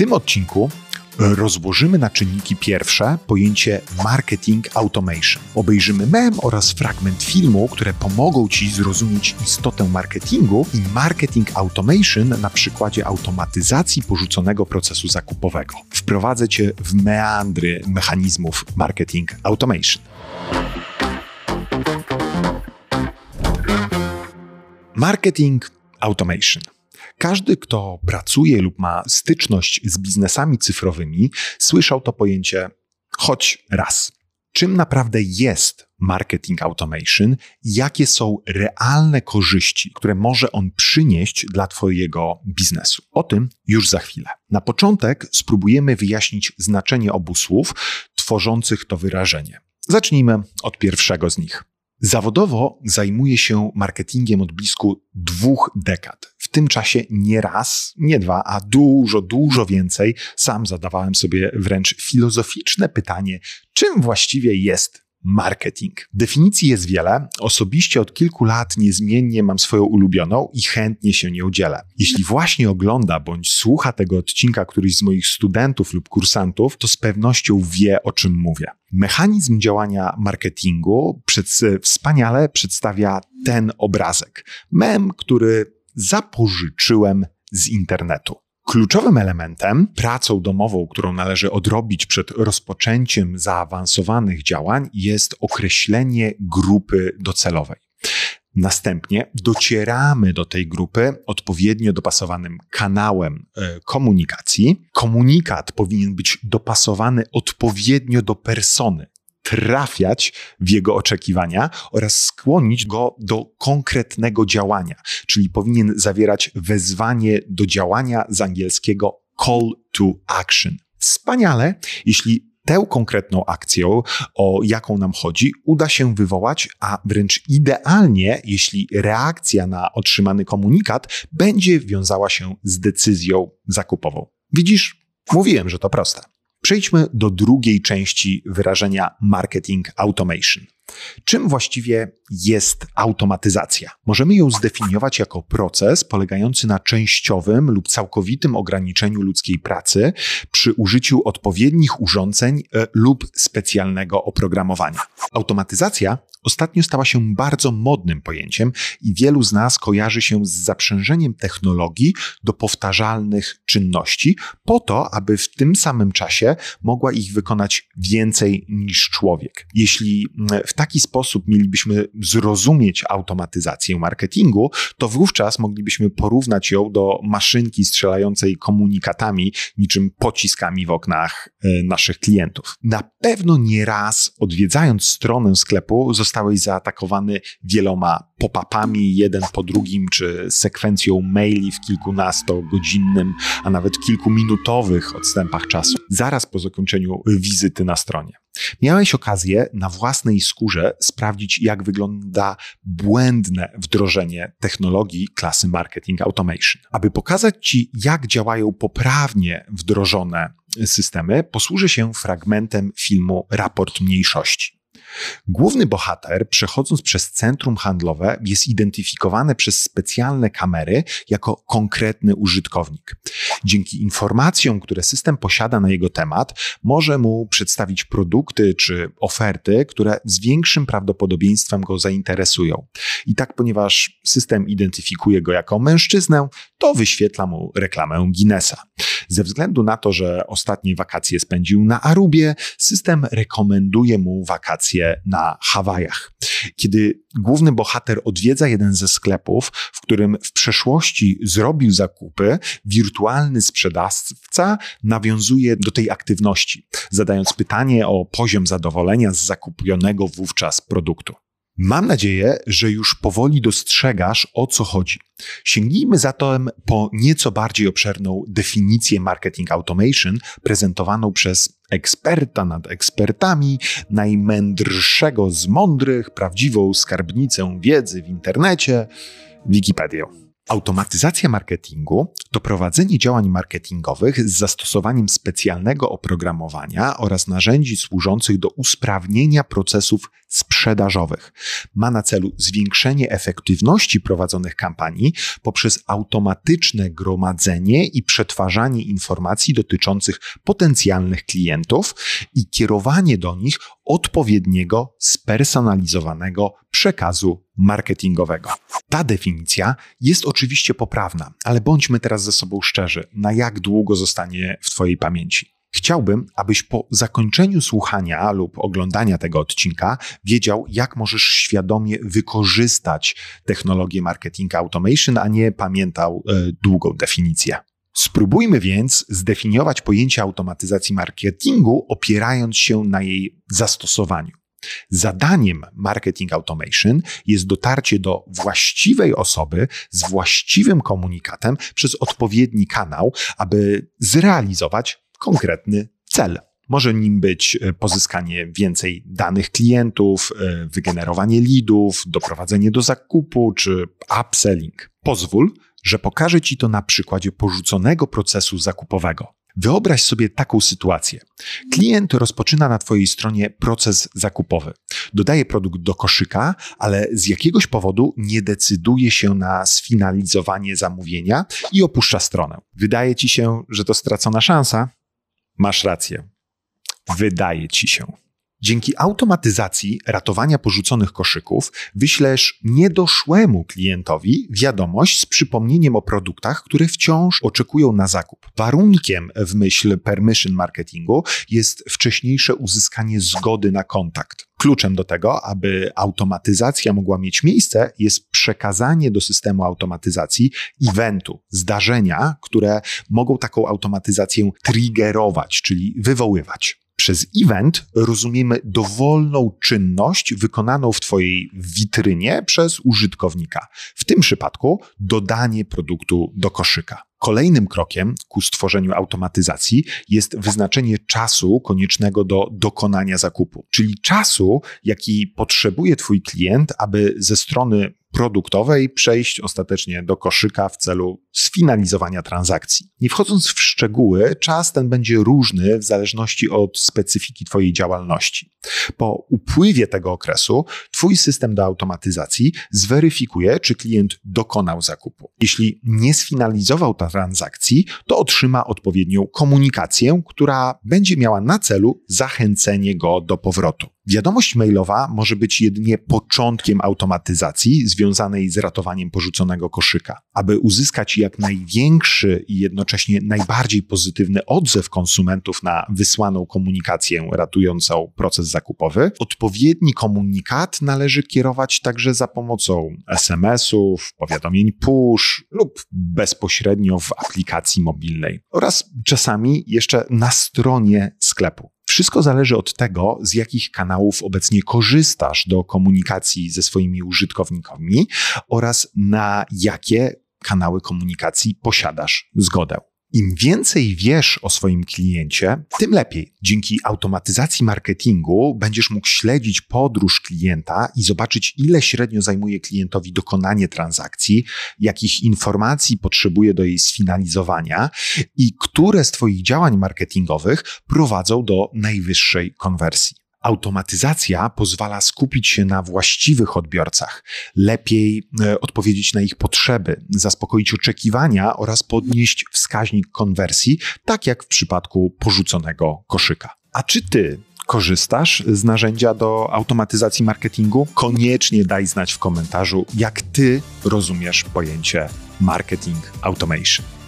tym odcinku rozłożymy na czynniki pierwsze pojęcie marketing automation. Obejrzymy mem oraz fragment filmu, które pomogą Ci zrozumieć istotę marketingu i marketing automation na przykładzie automatyzacji porzuconego procesu zakupowego. Wprowadzę Cię w meandry mechanizmów marketing automation. Marketing automation. Każdy, kto pracuje lub ma styczność z biznesami cyfrowymi, słyszał to pojęcie choć raz. Czym naprawdę jest marketing automation jakie są realne korzyści, które może on przynieść dla Twojego biznesu? O tym już za chwilę. Na początek spróbujemy wyjaśnić znaczenie obu słów tworzących to wyrażenie. Zacznijmy od pierwszego z nich. Zawodowo zajmuję się marketingiem od blisku dwóch dekad. Tym czasie nie raz, nie dwa, a dużo, dużo więcej sam zadawałem sobie wręcz filozoficzne pytanie, czym właściwie jest marketing. Definicji jest wiele. Osobiście od kilku lat niezmiennie mam swoją ulubioną i chętnie się nie udzielę. Jeśli właśnie ogląda bądź słucha tego odcinka któryś z moich studentów lub kursantów, to z pewnością wie o czym mówię. Mechanizm działania marketingu przed, wspaniale przedstawia ten obrazek. Mem, który zapożyczyłem z internetu. Kluczowym elementem, pracą domową, którą należy odrobić przed rozpoczęciem zaawansowanych działań, jest określenie grupy docelowej. Następnie docieramy do tej grupy odpowiednio dopasowanym kanałem e, komunikacji. Komunikat powinien być dopasowany odpowiednio do persony, trafiać w jego oczekiwania oraz skłonić go do konkretnego działania, czyli powinien zawierać wezwanie do działania z angielskiego call to action. Wspaniale, jeśli tę konkretną akcją, o jaką nam chodzi, uda się wywołać, a wręcz idealnie, jeśli reakcja na otrzymany komunikat będzie wiązała się z decyzją zakupową. Widzisz, mówiłem, że to proste. Przejdźmy do drugiej części wyrażenia marketing automation. Czym właściwie jest automatyzacja? Możemy ją zdefiniować jako proces polegający na częściowym lub całkowitym ograniczeniu ludzkiej pracy przy użyciu odpowiednich urządzeń e, lub specjalnego oprogramowania. Automatyzacja ostatnio stała się bardzo modnym pojęciem i wielu z nas kojarzy się z zaprzężeniem technologii do powtarzalnych czynności, po to, aby w tym samym czasie mogła ich wykonać więcej niż człowiek. Jeśli mm, w taki sposób mielibyśmy zrozumieć automatyzację marketingu, to wówczas moglibyśmy porównać ją do maszynki strzelającej komunikatami, niczym pociskami w oknach e, naszych klientów. Na pewno nie raz odwiedzając stronę sklepu zostałeś zaatakowany wieloma pop-upami, jeden po drugim, czy sekwencją maili w kilkunastogodzinnym, a nawet kilkuminutowych odstępach czasu, zaraz po zakończeniu wizyty na stronie. Miałeś okazję na własnej skórze sprawdzić, jak wygląda błędne wdrożenie technologii klasy Marketing Automation. Aby pokazać Ci, jak działają poprawnie wdrożone systemy, posłużę się fragmentem filmu Raport Mniejszości. Główny bohater, przechodząc przez centrum handlowe, jest identyfikowany przez specjalne kamery jako konkretny użytkownik. Dzięki informacjom, które system posiada na jego temat, może mu przedstawić produkty czy oferty, które z większym prawdopodobieństwem go zainteresują. I tak, ponieważ system identyfikuje go jako mężczyznę, to wyświetla mu reklamę Guinnessa. Ze względu na to, że ostatnie wakacje spędził na Arubie, system rekomenduje mu wakacje na Hawajach. Kiedy główny bohater odwiedza jeden ze sklepów, w którym w przeszłości zrobił zakupy, wirtualny sprzedawca nawiązuje do tej aktywności, zadając pytanie o poziom zadowolenia z zakupionego wówczas produktu. Mam nadzieję, że już powoli dostrzegasz, o co chodzi. Sięgnijmy zatem po nieco bardziej obszerną definicję marketing automation prezentowaną przez eksperta nad ekspertami, najmędrszego z mądrych, prawdziwą skarbnicę wiedzy w internecie, Wikipedię. Automatyzacja marketingu to prowadzenie działań marketingowych z zastosowaniem specjalnego oprogramowania oraz narzędzi służących do usprawnienia procesów sprzedażowych. Ma na celu zwiększenie efektywności prowadzonych kampanii poprzez automatyczne gromadzenie i przetwarzanie informacji dotyczących potencjalnych klientów i kierowanie do nich odpowiedniego, spersonalizowanego przekazu marketingowego. Ta definicja jest oczywiście poprawna, ale bądźmy teraz ze sobą szczerzy, na jak długo zostanie w Twojej pamięci. Chciałbym, abyś po zakończeniu słuchania lub oglądania tego odcinka wiedział, jak możesz świadomie wykorzystać technologię marketing automation, a nie pamiętał e, długą definicję. Spróbujmy więc zdefiniować pojęcie automatyzacji marketingu, opierając się na jej zastosowaniu. Zadaniem marketing automation jest dotarcie do właściwej osoby z właściwym komunikatem przez odpowiedni kanał, aby zrealizować konkretny cel. Może nim być e, pozyskanie więcej danych klientów, e, wygenerowanie leadów, doprowadzenie do zakupu czy upselling. Pozwól, że pokażę Ci to na przykładzie porzuconego procesu zakupowego. Wyobraź sobie taką sytuację. Klient rozpoczyna na Twojej stronie proces zakupowy. Dodaje produkt do koszyka, ale z jakiegoś powodu nie decyduje się na sfinalizowanie zamówienia i opuszcza stronę. Wydaje Ci się, że to stracona szansa? Masz rację. Wydaje Ci się. Dzięki automatyzacji ratowania porzuconych koszyków wyślesz niedoszłemu klientowi wiadomość z przypomnieniem o produktach, które wciąż oczekują na zakup. Warunkiem w myśl permission marketingu jest wcześniejsze uzyskanie zgody na kontakt. Kluczem do tego, aby automatyzacja mogła mieć miejsce, jest przekazanie do systemu automatyzacji eventu, zdarzenia, które mogą taką automatyzację triggerować, czyli wywoływać. Przez event rozumiemy dowolną czynność wykonaną w Twojej witrynie przez użytkownika. W tym przypadku dodanie produktu do koszyka. Kolejnym krokiem ku stworzeniu automatyzacji jest wyznaczenie czasu koniecznego do dokonania zakupu, czyli czasu, jaki potrzebuje Twój klient, aby ze strony produktowej przejść ostatecznie do koszyka w celu sfinalizowania transakcji. Nie wchodząc w szczegóły, czas ten będzie różny w zależności od specyfiki Twojej działalności. Po upływie tego okresu Twój system do automatyzacji zweryfikuje, czy klient dokonał zakupu. Jeśli nie sfinalizował transakcji, to otrzyma odpowiednią komunikację, która będzie miała na celu zachęcenie go do powrotu. Wiadomość mailowa może być jedynie początkiem automatyzacji związanej z ratowaniem porzuconego koszyka. Aby uzyskać jak największy i jednocześnie najbardziej pozytywny odzew konsumentów na wysłaną komunikację ratującą proces zakupowy, odpowiedni komunikat należy kierować także za pomocą SMS-ów, powiadomień push lub bezpośrednio w aplikacji mobilnej oraz czasami jeszcze na stronie sklepu. Wszystko zależy od tego, z jakich kanałów obecnie korzystasz do komunikacji ze swoimi użytkownikami oraz na jakie kanały komunikacji posiadasz zgodę. Im więcej wiesz o swoim kliencie, tym lepiej. Dzięki automatyzacji marketingu będziesz mógł śledzić podróż klienta i zobaczyć, ile średnio zajmuje klientowi dokonanie transakcji, jakich informacji potrzebuje do jej sfinalizowania i które z Twoich działań marketingowych prowadzą do najwyższej konwersji. Automatyzacja pozwala skupić się na właściwych odbiorcach, lepiej e, odpowiedzieć na ich potrzeby, zaspokoić oczekiwania oraz podnieść wskaźnik konwersji, tak jak w przypadku porzuconego koszyka. A czy ty korzystasz z narzędzia do automatyzacji marketingu? Koniecznie daj znać w komentarzu, jak ty rozumiesz pojęcie marketing automation.